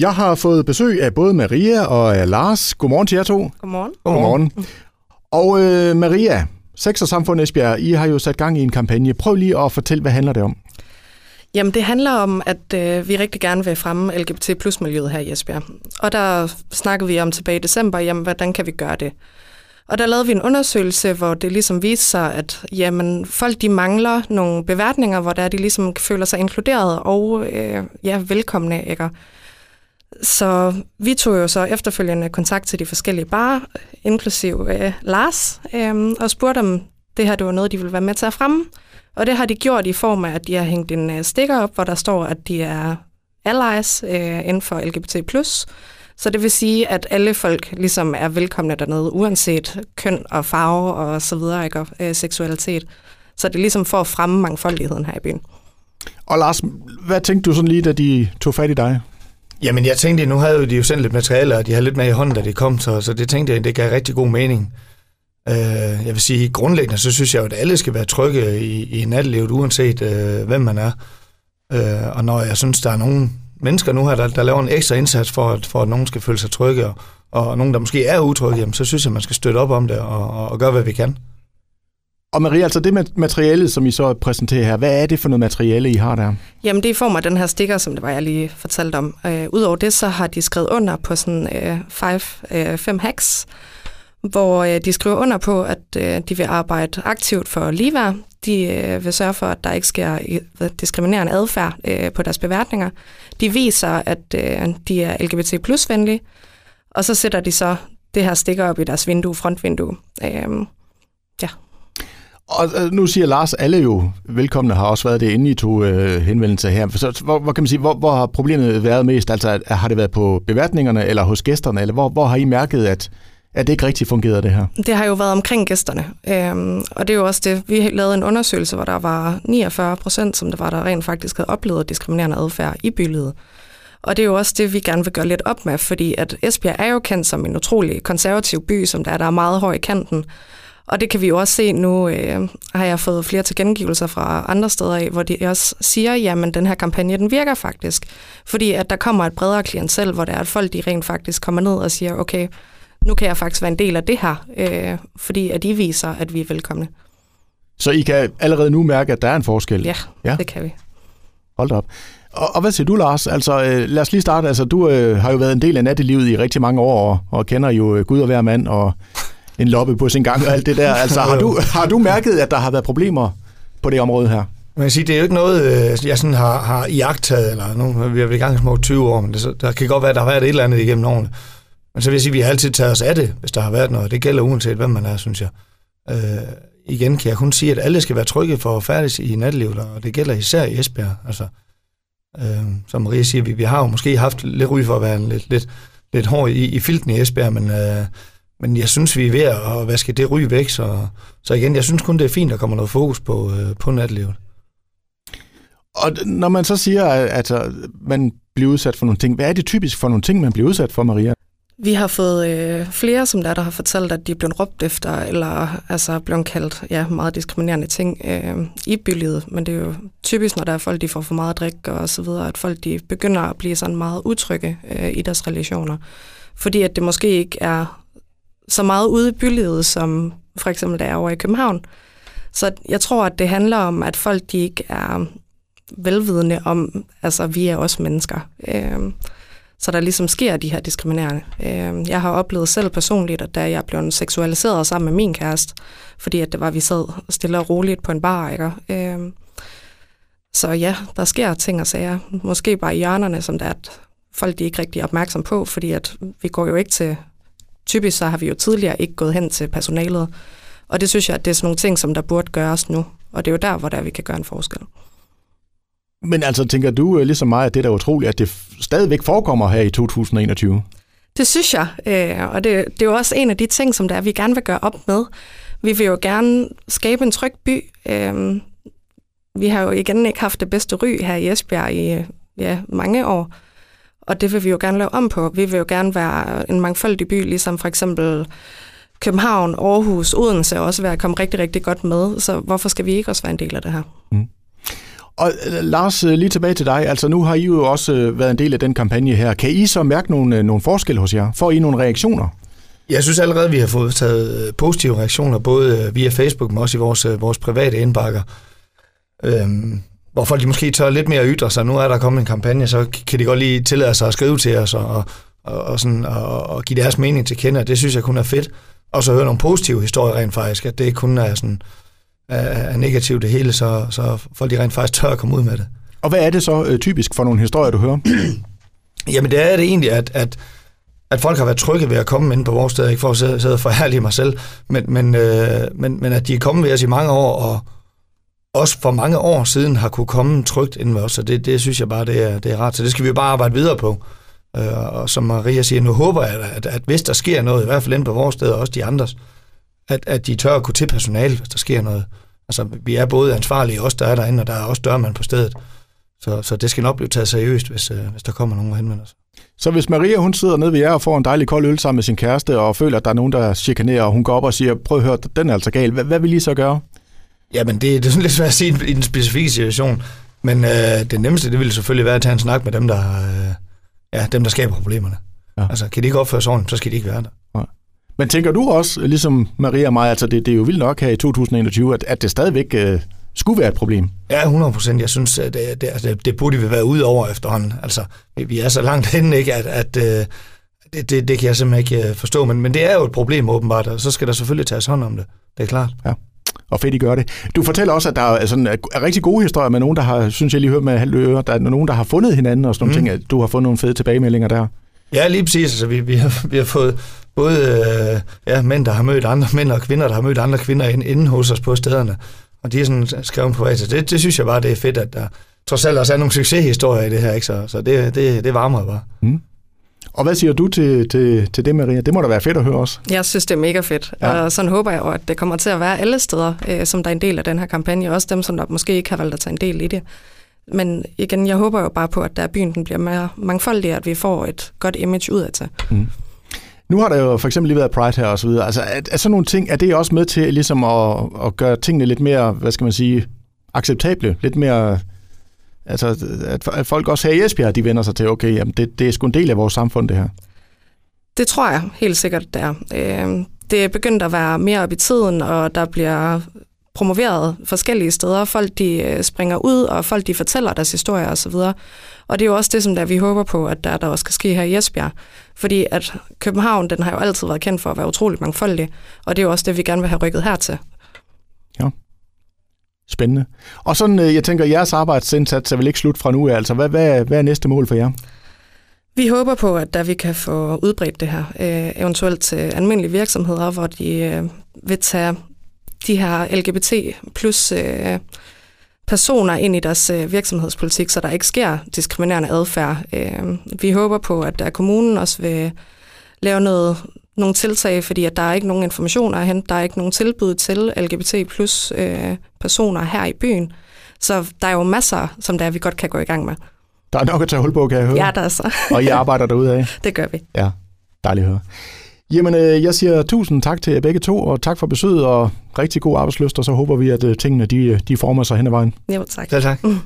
Jeg har fået besøg af både Maria og af Lars. Godmorgen til jer to. Godmorgen. Godmorgen. Og øh, Maria, Sex og Samfund Esbjerg, I har jo sat gang i en kampagne. Prøv lige at fortælle, hvad handler det om? Jamen, det handler om, at øh, vi rigtig gerne vil fremme LGBT plus miljøet her i Esbjerg. Og der snakkede vi om tilbage i december, jamen, hvordan kan vi gøre det? Og der lavede vi en undersøgelse, hvor det ligesom viste sig, at jamen, folk de mangler nogle beværtninger, hvor der de ligesom føler sig inkluderet og øh, ja, velkomne. Ikke? Så vi tog jo så efterfølgende kontakt til de forskellige barer, inklusiv øh, Lars, øh, og spurgte om det her det var noget, de ville være med til at fremme. Og det har de gjort i form af, at de har hængt en øh, stikker op, hvor der står, at de er allies øh, inden for LGBT+. Så det vil sige, at alle folk ligesom er velkomne dernede, uanset køn og farve og så videre, ikke? Og, øh, seksualitet. Så det er ligesom for at fremme mangfoldigheden her i byen. Og Lars, hvad tænkte du sådan lige, da de tog fat i dig? Jamen, jeg tænkte, nu havde de jo sendt lidt materiale, og de havde lidt med i hånden, da det kom, så, så det tænkte jeg, det gav rigtig god mening. Øh, jeg vil sige, grundlæggende, så synes jeg jo, at alle skal være trygge i, i nattelivet, uanset øh, hvem man er. Øh, og når jeg synes, der er nogle mennesker nu her, der, der laver en ekstra indsats for, at, for, at nogen skal føle sig trygge, og, og nogen, der måske er utrygge, jamen, så synes jeg, man skal støtte op om det og, og, og gøre, hvad vi kan. Og Maria, altså det materiale, som I så præsenterer her, hvad er det for noget materiale, I har der? Jamen det er i form af den her stikker, som det var, jeg lige fortalte om. Øh, Udover det, så har de skrevet under på sådan øh, five, øh, fem hacks, hvor øh, de skriver under på, at øh, de vil arbejde aktivt for ligeværd. De øh, vil sørge for, at der ikke sker øh, diskriminerende adfærd øh, på deres beværtninger. De viser, at øh, de er LGBT plus venlige, og så sætter de så det her stikker op i deres vindue, frontvindue. Øh, ja. Og øh, nu siger Lars, alle jo velkomne har også været det, inden I tog øh, henvendelse her. Så hvor, hvor, kan man sige, hvor, hvor har problemet været mest? Altså har det været på beværtningerne eller hos gæsterne, eller hvor, hvor har I mærket, at, at det ikke rigtig fungerede det her? Det har jo været omkring gæsterne, øhm, og det er jo også det, vi lavede en undersøgelse, hvor der var 49 procent, som der var, der rent faktisk havde oplevet diskriminerende adfærd i bylivet. Og det er jo også det, vi gerne vil gøre lidt op med, fordi at Esbjerg er jo kendt som en utrolig konservativ by, som der er, der er meget høj i kanten. Og det kan vi jo også se nu, øh, har jeg fået flere tilkendegivelser fra andre steder af, hvor de også siger, jamen den her kampagne, den virker faktisk. Fordi at der kommer et bredere klientel, hvor der er, at folk de rent faktisk kommer ned og siger, okay, nu kan jeg faktisk være en del af det her, øh, fordi at de viser, at vi er velkomne. Så I kan allerede nu mærke, at der er en forskel? Ja, ja? det kan vi. Hold op. Og, og hvad siger du, Lars? Altså, øh, lad os lige starte. Altså, du øh, har jo været en del af nattelivet i rigtig mange år, og, og kender jo øh, Gud og hver mand, og en loppe på sin gang og alt det der. Altså, har du, har du mærket, at der har været problemer på det område her? Man kan sige, det er jo ikke noget, øh, jeg sådan har, har iagtaget, eller nu, vi har vi i gang små 20 år, men det, der kan godt være, at der har været et eller andet igennem årene. Men så vil jeg sige, at vi har altid taget os af det, hvis der har været noget. Det gælder uanset, hvem man er, synes jeg. Øh, igen kan jeg kun sige, at alle skal være trygge for at færdes i nattelivet, og det gælder især i Esbjerg. Altså, øh, som Maria siger, vi, vi har jo måske haft lidt ry for at være lidt, lidt, lidt hård i, i filten i Esbjerg, men, øh, men jeg synes, vi er ved at vaske det ry væk, så, så igen, jeg synes kun, det er fint, at der kommer noget fokus på, øh, på nattelivet. Og når man så siger, at, at man bliver udsat for nogle ting, hvad er det typisk for nogle ting, man bliver udsat for, Maria? Vi har fået øh, flere, som der, der har fortalt, at de er blevet råbt efter, eller altså blevet kaldt ja, meget diskriminerende ting øh, i bylivet. Men det er jo typisk, når der er folk, de får for meget drik og så videre, at folk de begynder at blive sådan meget utrygge øh, i deres relationer. Fordi at det måske ikke er så meget ude i bylivet, som for eksempel der er over i København. Så jeg tror, at det handler om, at folk de ikke er velvidende om, altså vi er også mennesker. Øh, så der ligesom sker de her diskriminerende. Øh, jeg har oplevet selv personligt, at da jeg blev seksualiseret sammen med min kæreste, fordi at det var, at vi sad stille og roligt på en bar, ikke? Øh, så ja, der sker ting og sager. Måske bare i hjørnerne, som det er, at folk de er ikke rigtig opmærksom på, fordi at vi går jo ikke til... Typisk så har vi jo tidligere ikke gået hen til personalet, og det synes jeg, at det er sådan nogle ting, som der burde gøres nu. Og det er jo der, hvor der vi kan gøre en forskel. Men altså, tænker du øh, ligesom mig, at det er da utroligt, at det stadigvæk forekommer her i 2021? Det synes jeg, øh, og det, det er jo også en af de ting, som der er, vi gerne vil gøre op med. Vi vil jo gerne skabe en tryg by. Øh, vi har jo igen ikke haft det bedste ry her i Esbjerg i ja, mange år, og det vil vi jo gerne lave om på. Vi vil jo gerne være en mangfoldig by, ligesom for eksempel København, Aarhus, Odense også være kommet rigtig, rigtig godt med, så hvorfor skal vi ikke også være en del af det her? Mm. Og øh, Lars, øh, lige tilbage til dig. Altså nu har I jo også øh, været en del af den kampagne her. Kan I så mærke nogle, nogle forskelle hos jer? Får I nogle reaktioner? Jeg synes allerede, at vi har fået taget positive reaktioner, både via Facebook, men også i vores, vores private indbakker. Øhm, hvor folk de måske tør lidt mere ytre sig. Nu er der kommet en kampagne, så kan de godt lige tillade sig at skrive til os og, og, og, sådan, og, og give deres mening til kende. Det synes jeg kun er fedt. Og så høre nogle positive historier rent faktisk, at det ikke kun er sådan er negativt det hele, så, så folk de rent faktisk tør at komme ud med det. Og hvad er det så øh, typisk for nogle historier, du hører? Jamen det er det egentlig, at, at, at folk har været trygge ved at komme ind på vores sted, ikke for at sidde, sidde og forhærlige mig selv, men, men, øh, men, men at de er kommet ved os i mange år, og også for mange år siden har kunne komme trygt ind med os, og det, det synes jeg bare, det er, det er rart. Så det skal vi bare arbejde videre på. Øh, og som Maria siger, nu håber jeg, at, at hvis der sker noget, i hvert fald inde på vores sted, og også de andres, at, at de tør at kunne til personale, hvis der sker noget. Altså, vi er både ansvarlige, os der er derinde, og der er også dørmand på stedet. Så, så det skal nok blive taget seriøst, hvis, øh, hvis der kommer nogen og henvender sig. Så hvis Maria hun sidder nede ved jer og får en dejlig kold øl sammen med sin kæreste, og føler, at der er nogen, der chikanerer, og hun går op og siger, prøv at høre, den er altså gal. Hvad, hvad vil I så gøre? Jamen, det, det er sådan lidt svært at sige i den specifikke situation. Men øh, det nemmeste, det ville selvfølgelig være at tage en snak med dem, der, øh, ja, dem, der skaber problemerne. Ja. Altså, kan de ikke opføre sig ordentligt, så skal de ikke være der. Ja. Men tænker du også, ligesom Maria og mig, altså det, det er jo vildt nok her i 2021, at, at det stadigvæk øh, skulle være et problem? Ja, 100 procent. Jeg synes, at det, det, det, det burde vi være ude over efterhånden. Altså, vi er så langt henne, ikke, at, at øh, det, det, det kan jeg simpelthen ikke øh, forstå. Men, men det er jo et problem åbenbart, og så skal der selvfølgelig tages hånd om det. Det er klart. Ja og fedt, I gør det. Du fortæller også, at der er, sådan, er rigtig gode historier med nogen, der har, synes jeg lige hørt med halv øre, der er nogen, der har fundet hinanden og sådan nogle mm. ting, at du har fået nogle fede tilbagemeldinger der. Ja, lige præcis. Altså, vi, vi, har, vi har fået både øh, ja, mænd, der har mødt andre mænd, og kvinder, der har mødt andre kvinder inden hos os på stederne. Og de er sådan skrevet på så det, det synes jeg bare, det er fedt, at der trods alt også er nogle succeshistorier i det her. Ikke? Så, så det, det, det varmer bare. Mm. Og hvad siger du til, til, til det, Maria? Det må da være fedt at høre også. Jeg synes, det er mega fedt. Ja. Og sådan håber jeg at det kommer til at være alle steder, øh, som der er en del af den her kampagne. Også dem, som der måske ikke har valgt at tage en del i det. Men igen, jeg håber jo bare på, at der byen den bliver mere mangfoldig, at vi får et godt image ud af det. Mm. Nu har der jo for eksempel lige været Pride her og så videre. Altså, er, er sådan nogle ting, er det også med til ligesom at, at gøre tingene lidt mere, hvad skal man sige, acceptable? Lidt mere Altså, at folk også her i Esbjerg, de vender sig til, okay, jamen det, det er sgu en del af vores samfund, det her. Det tror jeg helt sikkert, det er. Øh, det er begyndt at være mere op i tiden, og der bliver promoveret forskellige steder. Folk de øh, springer ud, og folk de fortæller deres historier osv. Og det er jo også det, som der vi håber på, at der, der også skal ske her i Esbjerg. Fordi at København, den har jo altid været kendt for at være utrolig mangfoldig, og det er jo også det, vi gerne vil have rykket hertil. Spændende. Og sådan, øh, jeg tænker, jeres arbejdsindsats er vel ikke slut fra nu af. Altså, hvad, hvad, hvad er næste mål for jer? Vi håber på, at der vi kan få udbredt det her, øh, eventuelt til almindelige virksomheder, hvor de øh, vil tage de her LGBT plus øh, personer ind i deres øh, virksomhedspolitik, så der ikke sker diskriminerende adfærd. Øh, vi håber på, at der kommunen også vil lave noget, nogle tiltag, fordi at der er ikke nogen informationer at hente, der er ikke nogen tilbud til LGBT plus øh, personer her i byen. Så der er jo masser, som der vi godt kan gå i gang med. Der er nok at tage hul på, kan jeg høre. Ja, der er så. og I arbejder derude af? Det gør vi. Ja, dejligt at høre. Jamen, øh, jeg siger tusind tak til begge to, og tak for besøget, og rigtig god arbejdsløst, og så håber vi, at øh, tingene de, de former sig hen ad vejen. Jo, tak. Ja, tak. Mm.